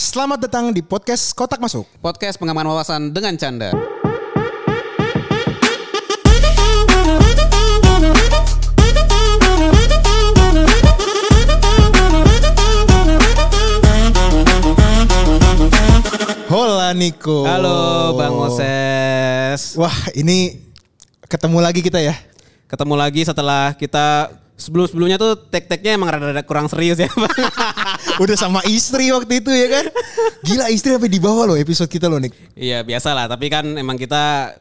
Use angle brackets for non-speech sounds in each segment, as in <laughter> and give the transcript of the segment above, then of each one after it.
Selamat datang di podcast Kotak Masuk. Podcast pengaman wawasan dengan canda. Hola Niko. Halo Bang Moses. Wah ini ketemu lagi kita ya. Ketemu lagi setelah kita sebelum-sebelumnya tuh tek-teknya emang rada-rada kurang serius ya Bang. <laughs> Udah sama istri waktu itu ya kan. Gila istri sampai di bawah loh episode kita loh Nik. Iya biasa lah, tapi kan emang kita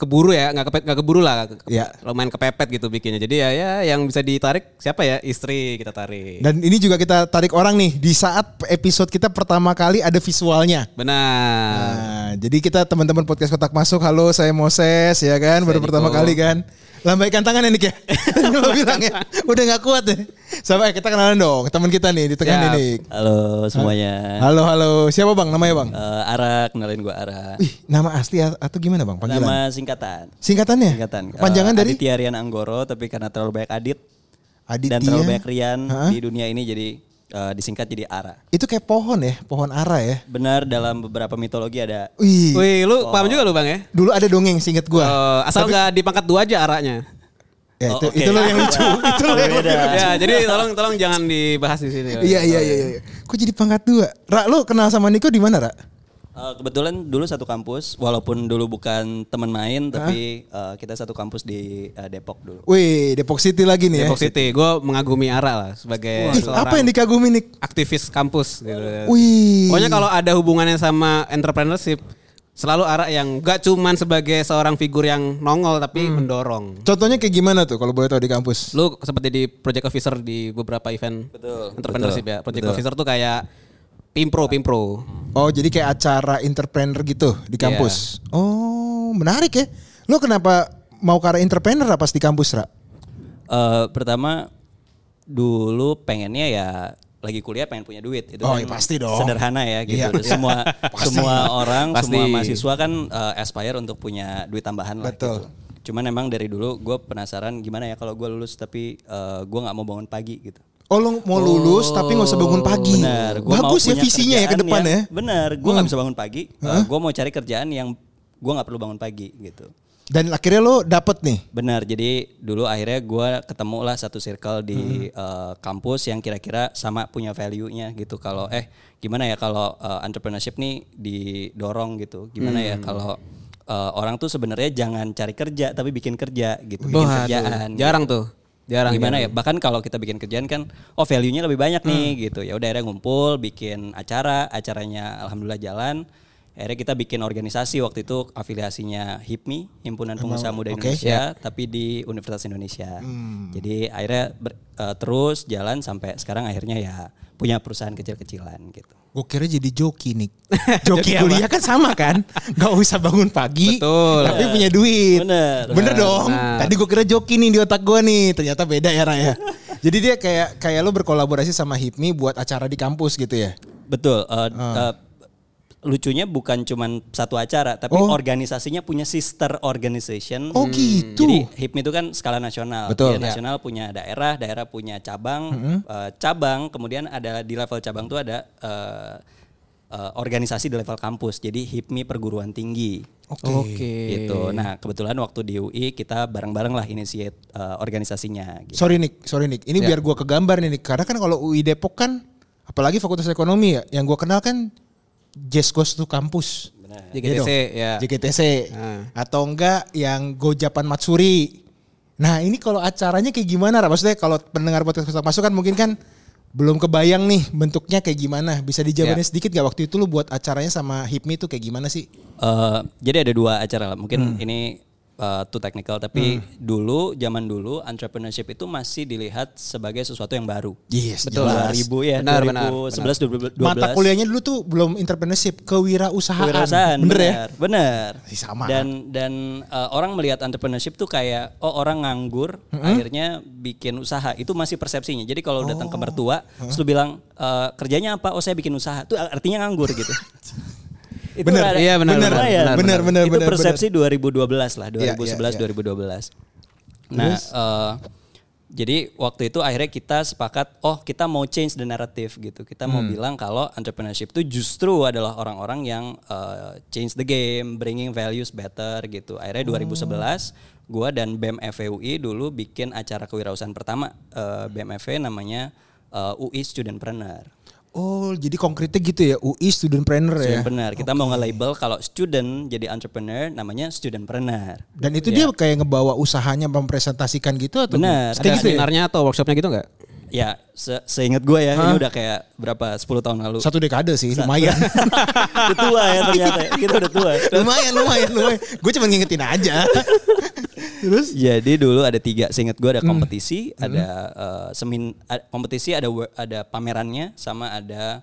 keburu ya, nggak kepet nggak keburu lah, ke- Iya. lumayan kepepet gitu bikinnya. Jadi ya ya yang bisa ditarik siapa ya istri kita tarik. Dan ini juga kita tarik orang nih di saat episode kita pertama kali ada visualnya. Benar. Nah, jadi kita teman-teman podcast Kotak Masuk, halo saya Moses ya kan, baru Saya pertama Niko. kali kan. Lambaikan tangan ya Nik ya. <laughs> Lo bilang ya, udah gak kuat ya. Sama kita kenalan dong, teman kita nih di tengah Siap. nih Nik. Halo semuanya. Halo halo, siapa bang? Namanya bang? Eh, Ara, kenalin gue Ara. Ih, nama asli atau gimana bang? Panggilan? Nama singkatan. Singkatannya? Singkatan. Panjangan Eh, dari Aditya Rian Anggoro, tapi karena terlalu banyak Adit Aditya. dan terlalu banyak Rian Hah? di dunia ini, jadi eh, disingkat jadi Ara. Itu kayak pohon ya, pohon ara ya. Benar dalam beberapa mitologi ada. Wih, Wih, lu paham juga lu Bang ya? dulu ada dongeng singkat gua. Eh, asal nggak dipangkat dua aja arahnya. Ya Oh, itu oke. itu loh yang lucu. <laughs> itu loh yang lucu. ya, jadi tolong tolong jangan dibahas di sini. Iya iya iya iya. Kok jadi pangkat dua? Ra, lu kenal sama Niko di mana, Ra? Eh, kebetulan dulu satu kampus, walaupun dulu bukan teman main, tapi eh, kita satu kampus di eh, Depok dulu. Wih, Depok City lagi nih Depok ya. City, gue mengagumi Ara lah sebagai Ih, seorang apa yang dikagumi Nik? aktivis kampus. Gitu. Wih. Pokoknya kalau ada hubungannya sama entrepreneurship, selalu Ara yang gak cuman sebagai seorang figur yang nongol tapi Hmm. mendorong. Contohnya kayak gimana tuh kalau boleh tahu di kampus? Lu seperti di project officer di beberapa event Betul, entrepreneurship betul, ya. Project betul. officer tuh kayak pimpro, pimpro. Oh, jadi kayak acara entrepreneur gitu di Iya. kampus. Oh, menarik ya. Lu kenapa mau ke arah entrepreneur apa pas di kampus, Ra? Eh, pertama dulu pengennya ya lagi kuliah pengen punya duit itu Oh, kan ya pasti dong. sederhana ya gitu Iya. semua <laughs> semua orang Pasti. semua mahasiswa kan eh, aspire untuk punya duit tambahan lah Betul. gitu. cuman emang dari dulu gue penasaran gimana ya kalau gue lulus tapi eh, gue nggak mau bangun pagi gitu Oh, lu mau lulus tapi nggak usah bangun pagi. benar gua mau Bagus ya punya visinya ya ke depan ya. yang- benar gue nggak bisa bangun pagi gue mau cari kerjaan yang gue nggak perlu bangun pagi gitu Dan akhirnya lo dapet nih. Benar, jadi dulu akhirnya gue ketemu lah satu circle di eh, kampus yang kira-kira sama punya value-nya gitu. Kalau eh gimana ya kalau eh, entrepreneurship nih didorong gitu, gimana ya kalau eh, orang tuh sebenarnya jangan cari kerja tapi bikin kerja gitu, bikin Waduh, kerjaan. Jarang tuh. Jarang. gimana jarang. ya? Bahkan kalau kita bikin kerjaan kan, oh value-nya lebih banyak nih gitu. Ya udah akhirnya ngumpul, bikin acara, acaranya alhamdulillah jalan. Akhirnya kita bikin organisasi waktu itu afiliasinya HIPMI, Himpunan Pengusaha Muda Indonesia, tapi di Universitas Indonesia. Jadi akhirnya ber- eh, terus jalan sampai sekarang akhirnya ya punya perusahaan kecil-kecilan gitu. Gue kira jadi joki nih. <laughs> Joki kuliah kan sama kan? Gak usah bangun pagi, Betul. tapi punya duit. Bener. Bener dong. Benar. Tadi gue kira joki nih di otak gue nih. Ternyata beda ya Raya. <laughs> Jadi dia kayak kayak lo berkolaborasi sama HIPMI buat acara di kampus gitu ya? Betul. eh, eh, lucunya bukan cuman satu acara, tapi Oh. organisasinya punya sister organization. Oh gitu. Jadi HIPMI itu kan skala nasional. Betul. Dia nasional punya daerah, daerah punya cabang, Mm-hmm. eh, cabang kemudian ada di level cabang tuh ada eh, eh, organisasi di level kampus. Jadi HIPMI perguruan tinggi. Oke. Oke. Gitu. Nah, kebetulan waktu di UI kita bareng-bareng lah initiate eh, organisasinya gitu. Sorry Nick, sorry Nick. Ini biar gue kegambar nih Nick. Karena kan kalau UI Depok kan, apalagi Fakultas Ekonomi ya, yang gue kenal kan Jazz Goes to Kampus. JGTC ya. JGTC. Ah. Atau enggak yang Gojapan Matsuri. Nah ini kalau acaranya kayak gimana? Ra? Maksudnya kalau pendengar podcast Kotak masuk kan mungkin kan belum kebayang nih bentuknya kayak gimana. Bisa dijabarin Ya. sedikit gak waktu itu lu buat acaranya sama HIPMI itu kayak gimana sih? Eh, jadi ada dua acara lah. Mungkin Hmm. ini eh, too technical tapi dulu zaman dulu entrepreneurship itu masih dilihat sebagai sesuatu yang baru. Yes, Betul. jelas. 2000 ya, Benar, benar, 2011 2012. Mata kuliahnya dulu tuh belum entrepreneurship, kewirausahaan. Kewirausahaan, Bener ya? benar, benar. Masih sama. Dan dan eh, orang melihat entrepreneurship tuh kayak oh orang nganggur akhirnya bikin usaha. Itu masih persepsinya. Jadi kalau datang ke mertua terus lu bilang eh, kerjanya apa? Oh saya bikin usaha. Itu artinya nganggur gitu. <laughs> Itu Bener, ada- iya, benar, bener, lumayan. bener, bener, Itu bener, persepsi 2012 lah, Iya, iya, 2011 iya. 2012. Nah, eh, Jadi waktu itu akhirnya kita sepakat, oh kita mau change the narrative gitu. Kita mau Hmm. bilang kalau entrepreneurship itu justru adalah orang-orang yang uh, change the game, bringing values better gitu. Akhirnya Oh. 2011, gua dan BEM FEUI dulu bikin acara kewirausahaan pertama uh, BEM FE namanya uh, UI Studentpreneur. Oh, jadi konkretnya gitu ya, UI studentpreneur ya. Benar, kita mau nge-label kalau student jadi entrepreneur namanya studentpreneur. Dan itu dia kayak ngebawa usahanya mempresentasikan gitu atau Benar. Ada gitu ya? seminarnya atau workshopnya gitu nggak? Ya, se seingat gue ya, ini udah kayak berapa 10 tahun lalu. Satu dekade sih, lumayan. <laughs> Udah tua ya ternyata. Kita udah tua. lumayan, lumayan, lumayan. Gue cuma ngingetin aja. <laughs> Terus? Jadi dulu ada tiga, seingat gue Hmm. ada kompetisi, ada eh, semin, kompetisi, ada ada pamerannya, sama ada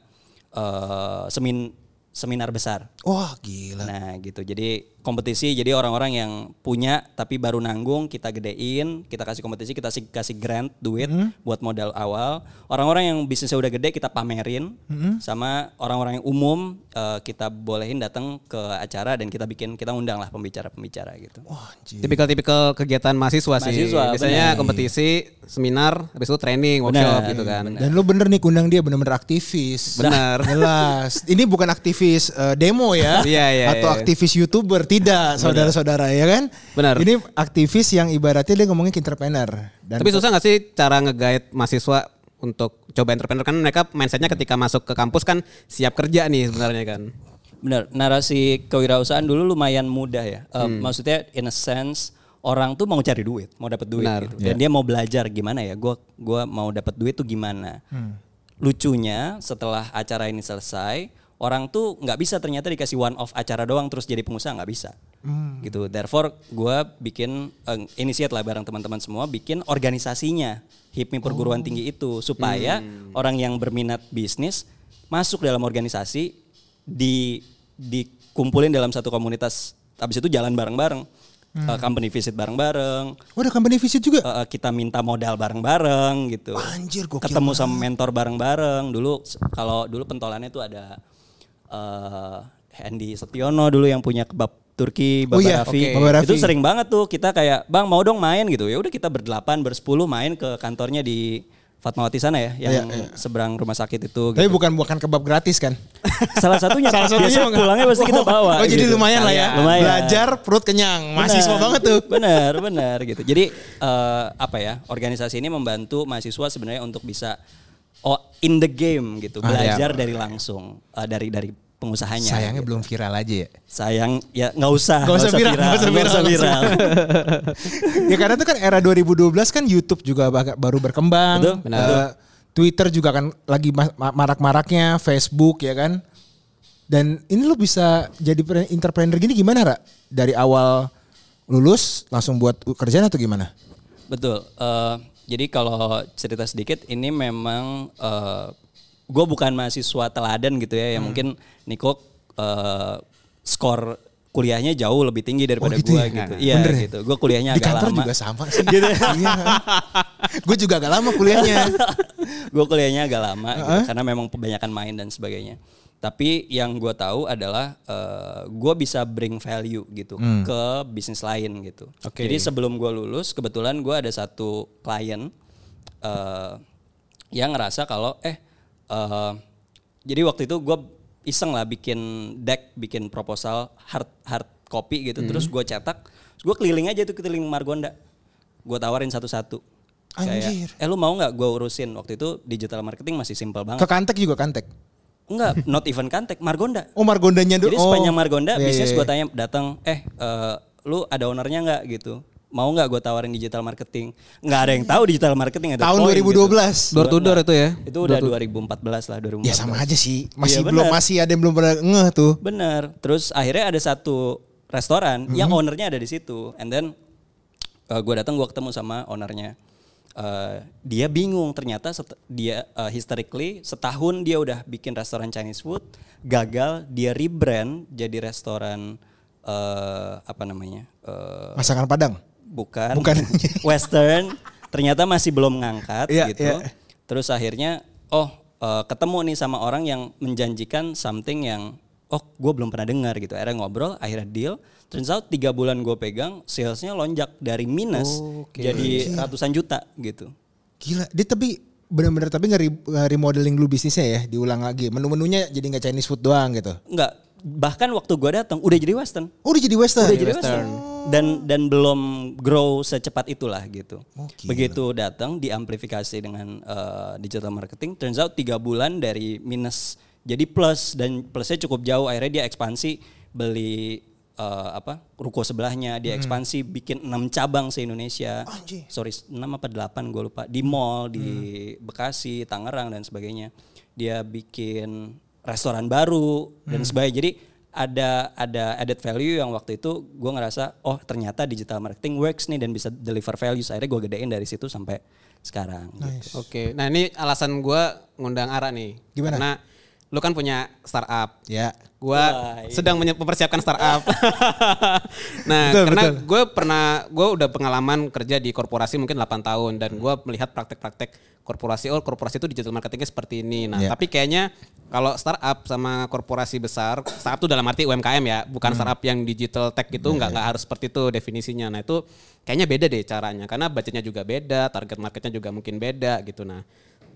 eh, semin seminar besar. Wah gila. Nah gitu, jadi kompetisi, jadi orang-orang yang punya tapi baru nanggung kita gedein, kita kasih kompetisi, kita kasih, kasih grant duit Hmm. buat modal awal. Orang-orang yang bisnisnya udah gede kita pamerin, Hmm. sama orang-orang yang umum eh, kita bolehin datang ke acara dan kita bikin, kita undang lah pembicara-pembicara gitu. Wah anjir. Tipikal-tipikal kegiatan mahasiswa, sih. Mahasiswa, Biasanya benar. kompetisi, seminar, habis itu training, workshop gitu kan. Dan lu bener nih kundang dia bener-bener aktivis. Benar. Jelas. Ini bukan aktivis eh, demo ya. <laughs> Iya, iya, Atau iya. aktivis YouTuber. Tidak saudara-saudara ya kan. Benar. Ini aktivis yang ibaratnya dia ngomongin ke entrepreneur. Dan Tapi susah gak sih cara nge-guide mahasiswa untuk coba entrepreneur kan mereka mindsetnya ketika masuk ke kampus kan siap kerja nih sebenarnya kan. Benar, narasi kewirausahaan dulu lumayan mudah ya. Eh, Hmm. Maksudnya in a sense orang tuh mau cari duit, mau dapat duit Benar. gitu. Dan dia mau belajar gimana ya. Gua gua mau dapat duit tuh gimana. Hmm. Lucunya setelah acara ini selesai, orang tuh nggak bisa ternyata dikasih one off acara doang terus jadi pengusaha nggak bisa. Hmm. Gitu. Therefore gua bikin eh, initiate lah bareng teman-teman semua bikin organisasinya HIPMI perguruan tinggi itu supaya Hmm. orang yang berminat bisnis masuk dalam organisasi di dikumpulin dalam satu komunitas habis itu jalan bareng-bareng Eh, company visit bareng-bareng Oh ada company visit juga? Eh, kita minta modal bareng-bareng gitu Anjir, gokil ketemu sama mentor bareng-bareng dulu kalau dulu pentolannya tuh ada eh Hendy Setiono dulu yang punya kebab Turki Oh Baba iya, Raffi. oke. Baba Raffi. itu sering banget tuh kita kayak bang mau dong main gitu ya udah kita berdelapan bersepuluh main ke kantornya di Fatmawati sana ya yang seberang rumah sakit itu Tapi gitu. bukan bukan kebab gratis kan? <laughs> salah satunya Salah satunya biasanya bukan. pulangnya pasti kita Oh, bawa Oh, jadi gitu. lumayan lah ya. Lumayan. Belajar perut kenyang. Mahasiswa Benar, banget tuh. Benar, benar gitu. Jadi eh, apa ya? Organisasi ini membantu mahasiswa sebenarnya untuk bisa oh in the game gitu, Ah, belajar dari langsung eh, dari dari pengusahanya. Sayangnya gitu. belum viral aja ya. Sayang ya nggak usah, Nggak usah viral, nggak usah nggak usah viral. viral. <laughs> ya karena itu kan era 2012 kan YouTube juga baru berkembang. Betul, benar. Eh, Twitter juga kan lagi ma- ma- marak-maraknya, Facebook ya kan. Dan ini lo bisa jadi pre- entrepreneur gini gimana, Ra? Dari awal lulus langsung buat kerjaan atau gimana? Betul. Eh, jadi kalau cerita sedikit, ini memang gue bukan mahasiswa teladan gitu ya, yang Hmm. mungkin Niko eh, skor kuliahnya jauh lebih tinggi daripada Oh, gitu gue ya? gitu. Nah, Iya ya? gitu. Gue kuliahnya Di agak kantor lama. juga sama sih. <laughs> gitu. <laughs> Gue juga agak lama kuliahnya. <laughs> gue kuliahnya agak lama gitu, karena memang kebanyakan main dan sebagainya. Tapi yang gue tahu adalah gue bisa bring value gitu ke bisnis lain gitu. Oke. Jadi sebelum gue lulus, kebetulan gue ada satu klien eh, yang ngerasa kalau eh eh, jadi waktu itu gue iseng lah bikin deck, bikin proposal hard hard copy gitu. Terus gue cetak, gue keliling aja tuh keliling Margonda. Gue tawarin satu-satu. Anjir. Kayak, eh lu mau nggak gue urusin? Waktu itu digital marketing masih simpel Ke banget. Kantek juga Kantek. Enggak, not even Kantek, Margonda. Oh Margondanya dulu. Jadi sepanjang Margonda, Iya, bisnis iya, gue iya. tanya datang, eh eh, lu ada ownernya nggak gitu? Mau nggak gue tawarin digital marketing? Nggak ada yang tahu digital marketing ada Tahun poin 2012. Gitu. Door to door itu ya. Itu udah 2014 lah, 2014. Ya sama aja sih. Masih Iya, belum masih ada yang belum pernah ngeh tuh. Bener. Terus akhirnya ada satu restoran yang Mhm. ownernya ada di situ. And then gue datang gue ketemu sama ownernya. Eh, dia bingung ternyata set- dia eh, historically setahun dia udah bikin restoran Chinese food gagal dia rebrand jadi restoran eh, apa namanya Eh, Masakan Padang. bukan, Bukan. <laughs> western ternyata masih belum ngangkat Iya, gitu iya. terus akhirnya oh eh, ketemu nih sama orang yang menjanjikan something yang oh gue belum pernah dengar gitu. Akhirnya ngobrol akhirnya deal. Turns out tiga bulan gue pegang salesnya lonjak dari minus jadi ratusan juta gitu. Gila, dia tapi benar-benar tapi nge-remodeling dulu bisnisnya ya, diulang lagi. Menu-menunya jadi nggak Chinese food doang gitu. Enggak, bahkan waktu gue datang udah jadi western. Oh, udah jadi western. udah jadi western. Dan dan belum grow secepat itulah gitu. Oh, gila. begitu datang diamplifikasi dengan eh, digital marketing turns out tiga bulan dari minus jadi plus dan plusnya cukup jauh. Akhirnya dia ekspansi beli eh, apa ruko sebelahnya. Dia ekspansi bikin enam cabang se Indonesia sorry enam apa delapan gue lupa. Di mall di Bekasi Tangerang dan sebagainya. Dia bikin restoran baru dan sebagainya. Jadi ada ada added value yang waktu itu gue ngerasa oh ternyata digital marketing works nih dan bisa deliver value akhirnya gue gedein dari situ sampai sekarang. Gitu. Oke, nah ini alasan gue ngundang Ara nih. Gimana? Karena lu kan punya startup. Ya. Gua Wah, iya. sedang mempersiapkan startup. <laughs> nah, Betul, karena gue pernah, gue udah pengalaman kerja di korporasi mungkin 8 tahun dan gue melihat praktek-praktek korporasi. Oh, korporasi itu digital marketingnya seperti ini. Nah, Iya. tapi kayaknya kalau startup sama korporasi besar, startup itu dalam arti UMKM ya, bukan Hmm. startup yang digital tech gitu, Iya, nggak nggak harus seperti itu definisinya. Nah, itu kayaknya beda deh caranya, karena budgetnya juga beda, target marketnya juga mungkin beda gitu. Nah,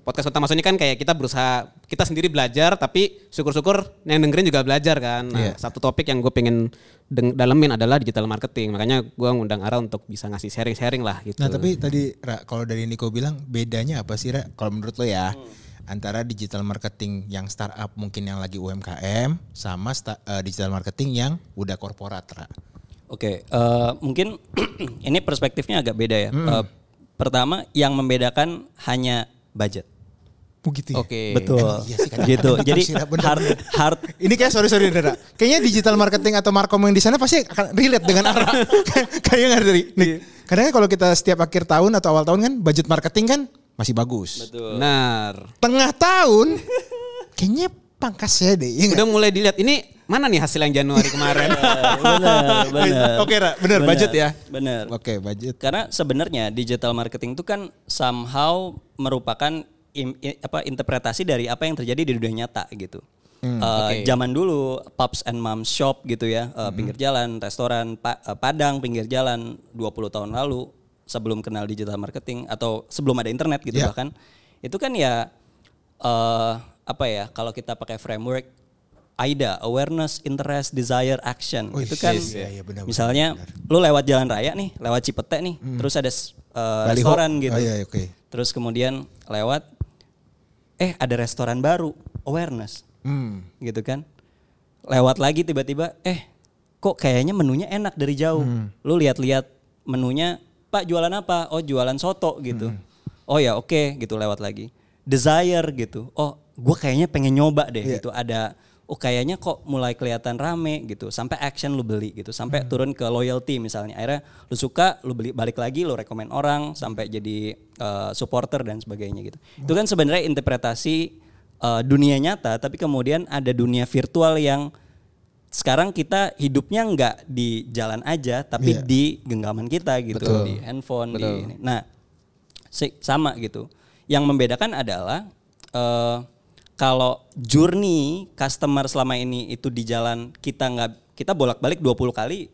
podcast utama ini kan kayak kita berusaha kita sendiri belajar tapi syukur-syukur yang dengerin juga belajar kan. Nah, Iya. satu topik yang gue pengen deng- dalemin adalah digital marketing. Makanya gue ngundang Ara untuk bisa ngasih sharing-sharing lah gitu. Nah tapi tadi Ra, kalau dari Niko bilang bedanya apa sih Ra? Kalau menurut lo ya antara digital marketing yang startup mungkin yang lagi UMKM sama sta- eh, digital marketing yang udah korporat Ra. Oke, eh, mungkin <clears throat> ini perspektifnya agak beda ya. Eh, pertama, yang membedakan hanya budget. Begitu ya? Oke. Betul. Emang iya sih, kadang- gitu. kadang Jadi bener, hard hard Ini kayak sorry sorry Ra. Kayaknya digital marketing atau markom yang di sana pasti akan relate dengan Ara. <laughs> Kayaknya nggak dari. Nih, Karena kan kalau kita setiap akhir tahun atau awal tahun kan budget marketing kan masih bagus. Benar. Tengah tahun kayaknya pangkasnya deh. ya? Udah mulai dilihat ini mana nih hasil yang Januari kemarin? <laughs> benar, benar. Oke, Ra, benar, budget ya. Benar. Oke budget. Karena sebenarnya digital marketing itu kan somehow merupakan im- i- apa interpretasi dari apa yang terjadi di dunia nyata gitu. Eh, Zaman dulu pubs and moms shop gitu ya, eh, pinggir jalan, restoran, pa- eh, padang pinggir jalan 20 tahun lalu sebelum kenal digital marketing atau sebelum ada internet gitu Ya. bahkan itu kan ya eh apa ya kalau kita pakai framework AIDA awareness interest desire action Oh, itu kan yes, iya, iya, benar, misalnya lu lewat jalan raya nih lewat Cipete nih terus ada Baliho. restoran gitu Oh, iya, oke. terus kemudian lewat eh ada restoran baru. Awareness. Hmm. gitu kan? Lewat lagi tiba-tiba eh kok kayaknya menunya enak dari jauh. Lu lihat-lihat menunya pak jualan apa? Oh jualan soto gitu. Oh ya oke gitu lewat lagi. Desire gitu. Oh gue kayaknya pengen nyoba deh Iya. gitu. Ada oh kayaknya kok mulai kelihatan rame gitu. Sampai action lu beli gitu. Sampai turun ke loyalty misalnya. Akhirnya lu suka lu beli balik lagi lu rekomen orang sampai jadi eh, supporter dan sebagainya gitu. Itu kan sebenarnya interpretasi eh, dunia nyata tapi kemudian ada dunia virtual yang sekarang kita hidupnya nggak di jalan aja tapi Iya. di genggaman kita gitu Betul. di handphone di ini. nah sama gitu. Yang membedakan adalah eh, kalau journey customer selama ini itu di jalan kita nggak kita bolak-balik 20 kali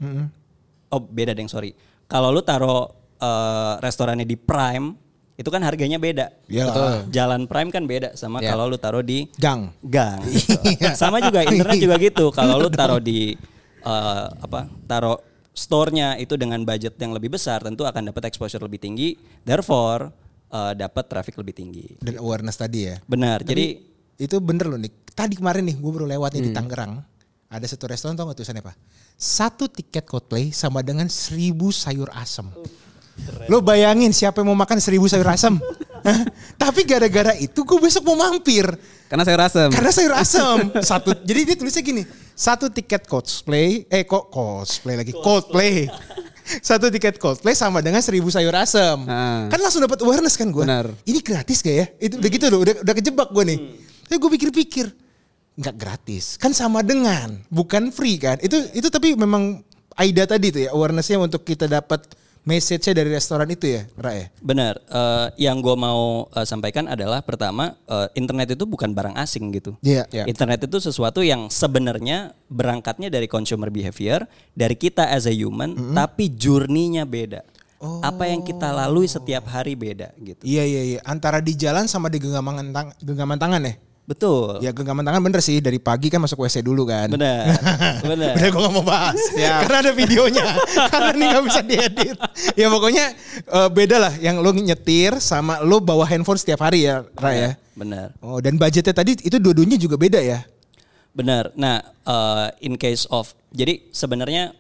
oh beda deng sorry kalau lu taruh eh, restorannya di Prime itu kan harganya beda Iyalah. jalan Prime kan beda sama Ya. kalau lu taruh di Gang. gang. gitu. <laughs> Sama juga internet juga gitu. Kalau lu taruh di eh, apa? Taruh store-nya itu dengan budget yang lebih besar tentu akan dapat exposure lebih tinggi. Therefore eh, dapat traffic lebih tinggi. Dan awareness tadi ya. Benar. Jadi Itu bener loh nih. Tadi kemarin nih gue baru lewat nih di Tangerang. Ada satu restoran tau gak tulisannya apa? Satu tiket Coldplay sama dengan seribu sayur asem. Lo bayangin siapa yang mau makan seribu sayur asem? <laughs> Tapi gara-gara itu gue besok mau mampir. Karena saya rasa Karena sayur asem. <laughs> Satu, jadi dia tulisnya gini. Satu tiket cosplay, eh kok cosplay lagi, Coldplay. <laughs> Satu tiket Coldplay sama dengan seribu sayur asem. Ah. Kan langsung dapat awareness kan gue. Ini gratis gak ya? Itu udah gitu loh, udah, udah kejebak gue nih. Tapi gue pikir-pikir, nggak gratis. Kan sama dengan, bukan free kan. Itu itu tapi memang AIDA tadi tuh ya, awarenessnya untuk kita dapat message-nya dari restoran itu ya, Ra ya? Benar. Eh, yang gue mau eh, sampaikan adalah pertama eh, internet itu bukan barang asing gitu. Iya. Iya. Internet itu sesuatu yang sebenarnya berangkatnya dari consumer behavior, dari kita as a human, tapi journey-nya beda. Apa yang kita lalui setiap hari beda gitu. Iya iya iya, antara di jalan sama di genggaman tang genggaman tangan ya. Betul. Ya genggaman tangan bener sih dari pagi kan masuk WC dulu kan. Benar. <laughs> Udah gue gak mau bahas Karena ada videonya <laughs> Karena ini gak bisa diedit Ya pokoknya eh, beda lah Yang lo nyetir Sama lo bawa handphone setiap hari ya Ra ya Benar. Oh dan budgetnya tadi Itu dua-duanya juga beda ya Benar. Nah, eh, in case of jadi sebenarnya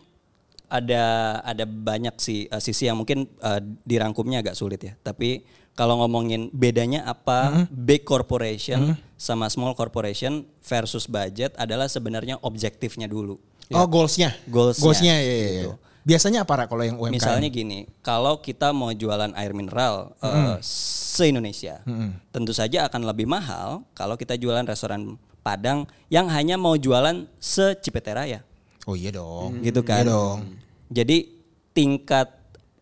ada ada banyak sih eh, sisi yang mungkin eh, dirangkumnya agak sulit ya. Tapi kalau ngomongin bedanya apa? Big corporation sama small corporation versus budget adalah sebenarnya objektifnya dulu. Oh goalsnya. Goalsnya, Goalsnya ya, ya, ya. gitu. Biasanya apa kalau yang UMKM Misalnya gini, kalau kita mau jualan air mineral eh, se-Indonesia, tentu saja akan lebih mahal kalau kita jualan restoran Padang yang hanya mau jualan se-Cipete Raya. Oh iya dong. Gitu kan. Iya dong. Jadi tingkat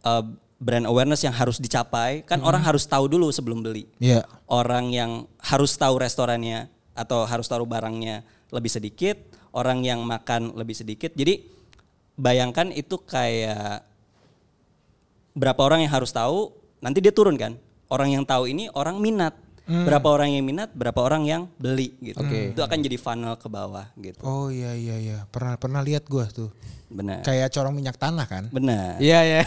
uh, brand awareness yang harus dicapai kan orang harus tahu dulu sebelum beli. Iya Orang yang harus tahu restorannya atau harus tahu barangnya lebih sedikit, orang yang makan lebih sedikit. Jadi bayangkan itu kayak berapa orang yang harus tahu, nanti dia turun kan. Orang yang tahu ini orang minat. Berapa orang yang minat, berapa orang yang beli gitu. Itu akan jadi funnel ke bawah gitu. Oh iya iya iya Pernah pernah lihat gue tuh Benar. Kayak corong minyak tanah kan Benar. Iya iya.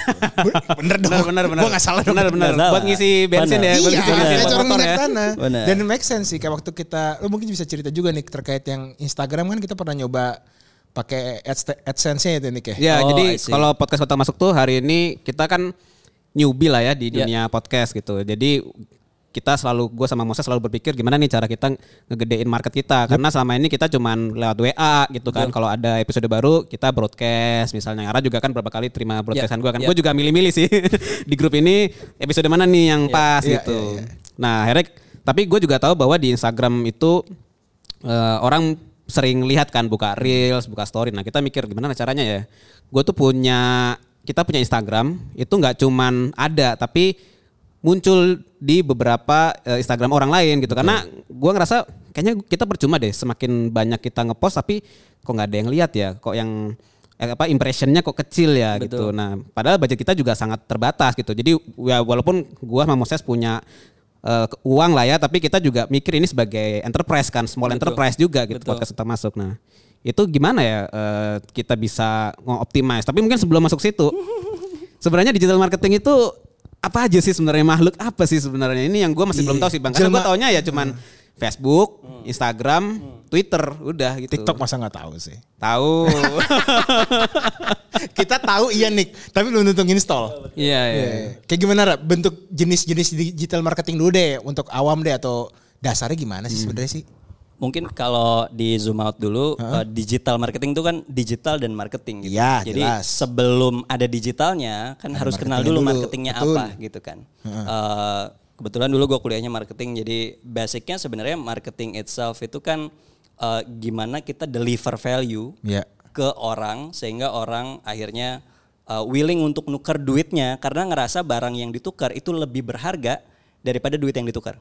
Bener dong Benar benar. Gue gak salah dong Benar benar. Buat ngisi bensin Benar. ya, buat Iya, ngisi bensin kayak corong minyak ya. tanah. Benar. Dan make sense sih kayak waktu kita, lo mungkin bisa cerita juga nih terkait yang Instagram kan kita pernah nyoba pakai ads- AdSense-nya itu Nick ya. Ya, Oh, jadi kalau podcast Kota Masuk tuh hari ini kita kan newbie lah ya di Ya. dunia podcast gitu. Jadi kita selalu gue sama Moses selalu berpikir gimana nih cara kita ngegedein market kita. Karena selama ini kita cuman lewat WA gitu kan. Kalau ada episode baru kita broadcast. Misalnya Ara juga kan berapa kali terima broadcastan gue kan. Ya. gue juga milih-milih sih <laughs> di grup ini episode mana nih yang pas Iya, gitu. iya, iya. nah akhirnya tapi gue juga tahu bahwa di Instagram itu eh, orang sering lihat kan buka reels, buka story. Nah kita mikir gimana caranya ya. Gue tuh punya kita punya Instagram itu nggak cuman ada tapi muncul di beberapa eh, Instagram orang lain gitu. Karena gue ngerasa kayaknya kita percuma deh semakin banyak kita ngepost tapi kok nggak ada yang lihat ya. Kok yang eh, apa impressionnya kok kecil ya gitu. Nah padahal budget kita juga sangat terbatas gitu. Jadi ya walaupun gue sama Moses punya eh, uang lah ya, tapi kita juga mikir ini sebagai enterprise kan, small enterprise juga gitu podcast kita masuk. Nah itu gimana ya eh, kita bisa ngoptimize? Tapi mungkin sebelum masuk situ, <laughs> sebenarnya digital marketing itu apa aja sih sebenarnya makhluk apa sih sebenarnya ini yang gue masih belum tahu sih bang. Karena gue taunya ya cuman Facebook, Instagram, Twitter, udah gitu. TikTok masa nggak tahu sih. tahu. <laughs> Kita tahu iya Nick, tapi belum tentu install. Iya iya. Iya. Kayak gimana Ra? bentuk jenis-jenis digital marketing dulu deh untuk awam deh atau dasarnya gimana Hmm. sih sebenarnya sih? Mungkin kalau di zoom out dulu, eh, digital marketing itu kan digital dan marketing gitu. Iya, Jadi jelas. sebelum ada digitalnya kan harus kenal dulu dulu, marketingnya betul. apa gitu kan. Eh, kebetulan dulu gue kuliahnya marketing, jadi basicnya sebenarnya marketing itself itu kan eh, gimana kita deliver value Iya. ke orang sehingga orang akhirnya uh, willing untuk nuker duitnya karena ngerasa barang yang ditukar itu lebih berharga daripada duit yang ditukar.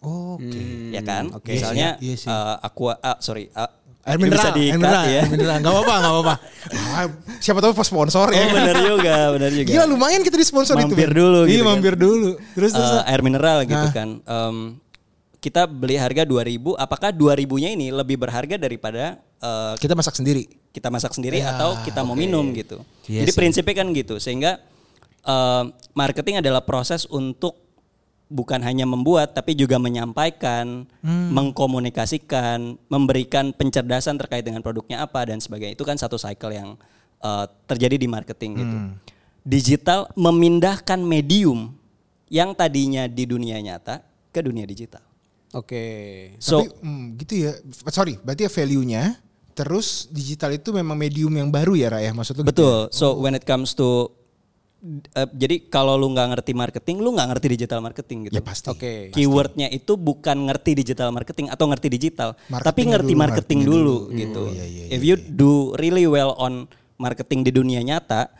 Oke. Ya kan? oke. Misalnya Iya iya sih. uh, aqua ah, sorry uh, Air mineral, bisa di air mineral, ya. air mineral. Gak apa-apa, gak apa-apa. <laughs> Ah, siapa tahu pas sponsor ya. Oh benar juga, benar juga. Gila lumayan kita di sponsor itu. Mampir dulu Iya gitu kan. mampir dulu. Terus terus. Uh, air mineral gitu Nah. kan. Um, kita beli harga 2000, apakah 2000-nya ini lebih berharga daripada uh, kita masak sendiri. kita masak sendiri Ya, atau kita mau minum gitu. Iya Jadi prinsipnya kan gitu. Sehingga uh, marketing adalah proses untuk bukan hanya membuat tapi juga menyampaikan, Hmm. mengkomunikasikan, memberikan pencerdasan terkait dengan produknya apa dan sebagainya. Itu kan satu cycle yang uh, terjadi di marketing gitu. Hmm. Digital memindahkan medium yang tadinya di dunia nyata ke dunia digital. Oke. So Tapi hmm, gitu ya. Sorry, berarti ya value-nya terus digital itu memang medium yang baru ya Ra ya maksud lu gitu ya? Betul. So when it comes to eh, jadi kalau lu nggak ngerti marketing, lu nggak ngerti digital marketing gitu. Ya pasti. Oke. Keywordnya itu bukan ngerti digital marketing atau ngerti digital, Marketingnya tapi ngerti dulu, marketing marketingnya dulu, dulu. gitu. Oh, iya, iya, If you do really well on marketing di dunia nyata,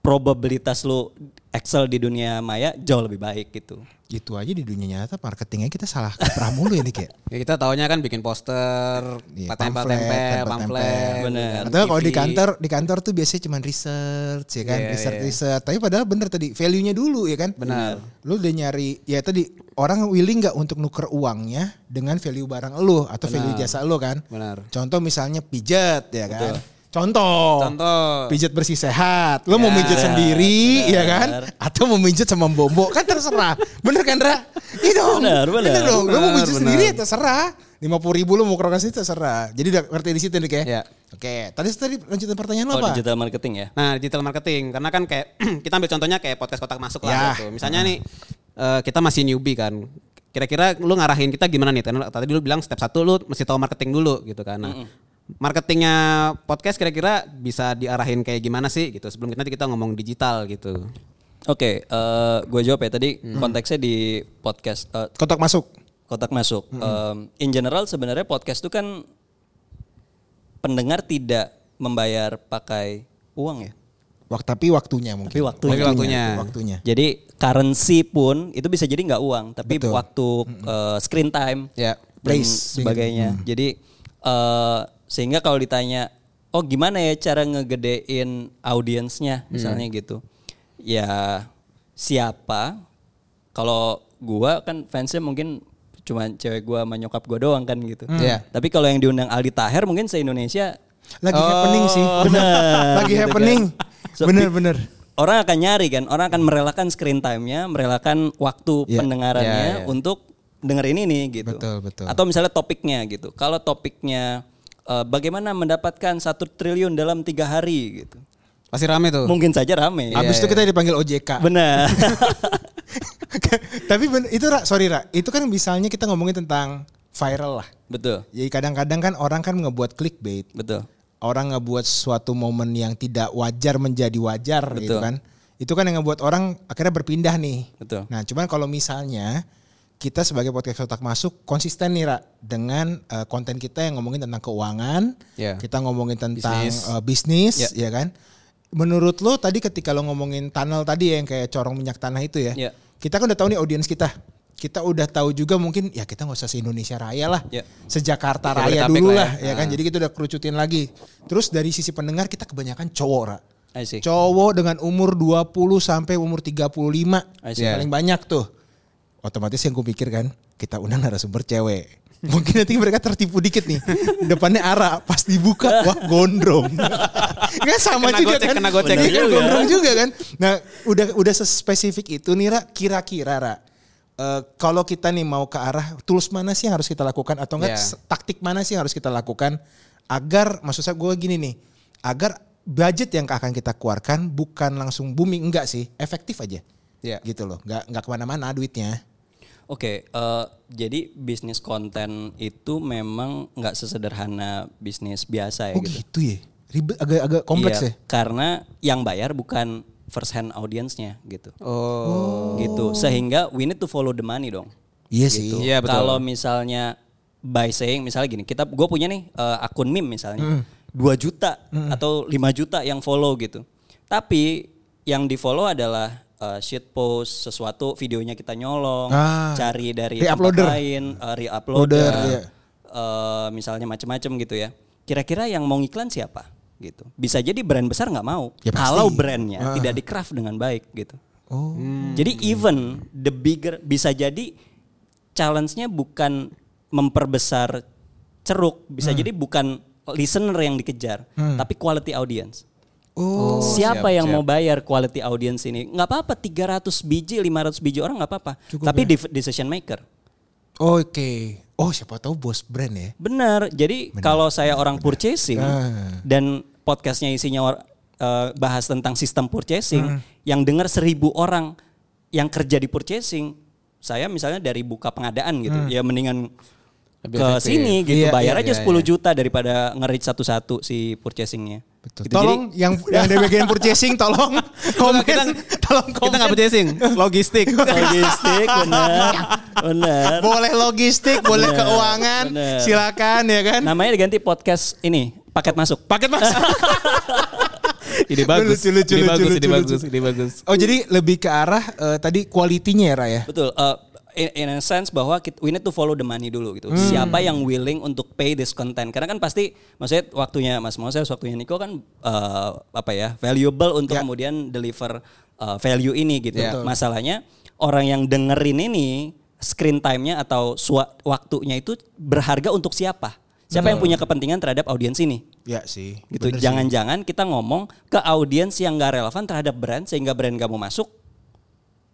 probabilitas lu excel di dunia maya jauh lebih baik gitu. Itu aja di dunia nyata marketingnya kita salah kaprah mulu ya nih kayak. <laughs> Ya kita taunya kan bikin poster, Iya, tempel-tempel, tempel-tempel. pamflet. Bener. Atau kalau di kantor, di kantor tuh biasanya cuma research ya kan, Iya, research iya. research. Tapi padahal bener tadi value-nya dulu ya kan. Benar. Lu udah nyari ya tadi orang willing nggak untuk nuker uangnya dengan value barang lu atau value jasa lu kan. Benar. Contoh misalnya pijat ya kan. Contoh. Contoh. Pijat bersih sehat. Lu mau Ya, pijat sendiri ya kan? Atau mau pijat sama bombo kan terserah. <laughs> Bener kan Ra? Iya dong. Bener, bener. dong. Lu mau Bener, pijat bener. sendiri ya terserah. 50 ribu lu mau ke lokasi terserah. Jadi udah ngerti di situ nih kayak. Ya. Oke, tadi tadi lanjutan pertanyaan lo Oh, apa? digital marketing ya. Nah, digital marketing karena kan kayak <clears throat> kita ambil contohnya kayak podcast kotak masuk Ya. lah gitu. Misalnya nih eh, kita masih newbie kan. Kira-kira lu ngarahin kita gimana nih? Karena tadi lu bilang step satu lu mesti tahu marketing dulu gitu kan. Nah, marketingnya podcast kira-kira bisa diarahin kayak gimana sih gitu sebelum nanti kita ngomong digital gitu. Oke, gue jawab ya tadi konteksnya di podcast eh, Kotak masuk. kotak masuk. Em, in general sebenarnya podcast itu kan pendengar tidak membayar pakai uang ya. Waktu tapi waktunya mungkin. Tapi waktunya. Tapi waktunya. Waktunya. Jadi currency pun itu bisa jadi nggak uang, tapi Betul. waktu eh, screen time, Ya. dan Place. sebagainya. Jadi eh, sehingga kalau ditanya, oh gimana ya cara ngegedein audiensnya, misalnya gitu, ya siapa? Kalau gua kan fansnya mungkin cuma cewek gua sama nyokap gua doang kan gitu. Iya. Tapi kalau yang diundang Aldi Taher mungkin se Indonesia Lagi happening sih. Bener. <laughs> Lagi Gitu happening. kan. So, Bener-bener. orang akan nyari kan, orang akan merelakan screen time-nya, merelakan waktu Iya. pendengarannya Iya, iya. untuk dengerin ini gitu. Betul, betul. Atau misalnya topiknya gitu. Kalau topiknya eh, bagaimana mendapatkan satu triliun dalam tiga hari gitu, Pasti rame tuh. mungkin saja rame. Abis itu kita dipanggil OJK. Benar. <laughs> Tapi ben- itu Ra, sorry Ra, itu kan misalnya kita ngomongin tentang viral lah. betul, Jadi kadang-kadang kan orang kan ngebuat clickbait. betul. Orang ngebuat suatu momen yang tidak wajar menjadi wajar gitu Betul. kan. Itu kan yang ngebuat orang akhirnya berpindah nih. Betul. Nah, cuman kalau misalnya kita sebagai podcast otak masuk konsisten nih Ra dengan eh, konten kita yang ngomongin tentang keuangan, Ya. kita ngomongin tentang Bisnis. eh, bisnis, Ya. ya kan. Menurut lo tadi ketika lo ngomongin tunnel tadi ya, yang kayak corong minyak tanah itu ya, Ya. kita kan udah tahu nih audiens kita. Kita udah tahu juga mungkin ya kita nggak usah se Indonesia Raya lah, Ya. sejakarta Jabodetabek Raya dulu lah ya. ya kan. Jadi kita udah kerucutin lagi. Terus dari sisi pendengar kita kebanyakan cowok, Ra. Cowok dengan umur 20 sampai umur 35. I see. Paling banyak tuh. Otomatis yang gue pikir kan, kita undang narasumber cewek. Mungkin nanti mereka tertipu dikit nih. Depannya Ara, pas dibuka, wah gondrong. <laughs> kan sama Kena juga gocek, kan. kena gocek kan, juga. gondrong juga kan. Nah udah udah sespesifik itu nih Ra, kira-kira Ra. eh, kalau kita nih mau ke arah tools mana sih yang harus kita lakukan atau enggak s- taktik mana sih yang harus kita lakukan agar maksud saya gue gini nih agar budget yang akan kita keluarkan bukan langsung booming enggak sih efektif aja Ya. gitu loh nggak nggak ke mana-mana duitnya Oke, eh, jadi bisnis konten itu memang nggak sesederhana bisnis biasa ya oh gitu. gitu ya ribet agak agak kompleks Iya, ya Karena yang bayar bukan first hand audience-nya gitu. Oh. Gitu. Sehingga we need to follow the money dong. iya sih Gitu. Iya, betul. Kalau misalnya by saying misalnya gini, kita gue punya nih eh, akun meme misalnya. Hmm. 2 juta atau 5 juta yang follow gitu. Tapi yang di follow adalah eh, shit post sesuatu videonya kita nyolong, Ah. cari dari Re-uploader. tempat lain, eh, re-uploader, Loader, iya. eh, misalnya macam-macam gitu ya. Kira-kira yang mau iklan siapa? Gitu. Bisa jadi brand besar nggak mau. Ya pasti. Kalau brandnya Ah. tidak di craft dengan baik gitu. oh Jadi even the bigger bisa jadi challenge-nya bukan memperbesar ceruk, bisa jadi bukan listener yang dikejar, tapi quality audience. Oh Siapa siap, yang siap. mau bayar quality audience ini? Nggak apa-apa 300 biji, 500 biji orang nggak apa-apa. Tapi def- decision maker. oke oh siapa tahu bos brand ya Benar. Jadi kalau saya orang purchasing Ah. dan podcastnya isinya eh, bahas tentang sistem purchasing, Hmm. yang dengar seribu orang yang kerja di purchasing, saya misalnya dari buka pengadaan gitu, ya mendingan Lebih ke efektif. sini gitu, Iya, bayar iya, aja iya, 10 iya. juta daripada nge-reach satu-satu si purchasingnya. Betul. Gitu. Tolong yang yang dari bagian purchasing tolong <laughs> komen kita- tolong Kita komen. nggak purchasing, logistik. Jadi <laughs> logistik benar, benar. boleh logistik, boleh keuangan, bener. silakan ya kan. Namanya diganti podcast ini paket masuk. Paket masuk. <laughs> Ide bagus. Lucu, lucu, ide lucu, bagus, lucu, ide lucu. bagus, ide bagus. Oh jadi lebih ke arah eh, tadi kualitinya ya Ra ya? Betul. uh, in, in a sense bahwa kita, we need to follow the money dulu gitu. Hmm. Siapa yang willing untuk pay this content? Karena kan pasti, maksudnya waktunya Mas Moses, waktunya Niko kan uh, apa ya valuable untuk Ya. kemudian deliver uh, value ini gitu. Ya. Betul. Masalahnya orang yang dengerin ini screen time-nya atau sua- waktunya itu berharga untuk siapa? Siapa yang punya kepentingan terhadap audiens ini? Ya sih. gitu. Jangan-jangan kita ngomong ke audiens yang gak relevan terhadap brand sehingga brand gak mau masuk.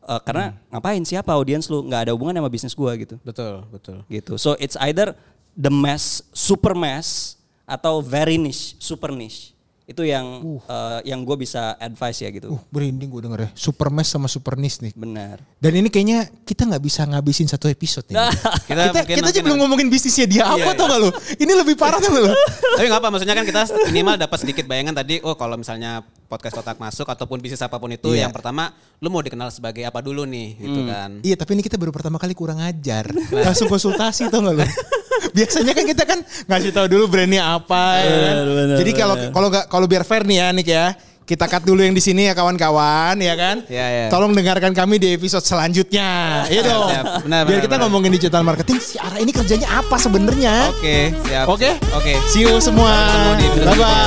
Eh, karena ngapain siapa audiens lu nggak ada hubungan sama bisnis gua gitu. Betul, betul. Gitu. So it's either the mass, super mass atau very niche, super niche. Itu yang eh, yang gue bisa advice ya gitu. Uh, berinding gue denger ya. Super Mesh sama Super Nis nih. Benar. Dan ini kayaknya kita nggak bisa ngabisin satu episode nih. <laughs> Kita kita mungkin kita aja belum ngomongin bisnisnya dia apa Iya, tau gak lu? Ini lebih parah tau gak lu? Tapi nggak apa, maksudnya kan kita minimal dapat sedikit bayangan tadi. Oh kalau misalnya podcast kotak masuk ataupun bisnis apa pun itu, Iya. yang pertama lu mau dikenal sebagai apa dulu nih, gitu kan? Iya tapi ini kita baru pertama kali kurang ajar. <laughs> Langsung konsultasi tau gak lu? <laughs> Biasanya kan kita kan ngasih tahu dulu brandnya apa ya kan. Jadi kalau kalau nggak kalau biar fair nih ya Nick ya. Kita cut dulu yang di sini ya kawan-kawan ya kan. Iya, iya. Tolong dengarkan kami di episode selanjutnya. Iya dong. Siap, benar, biar benar, kita benar. ngomongin digital marketing si Ara ini kerjanya apa sebenarnya? Oke, siap. Oke. Oke. See you semua. Bye bye.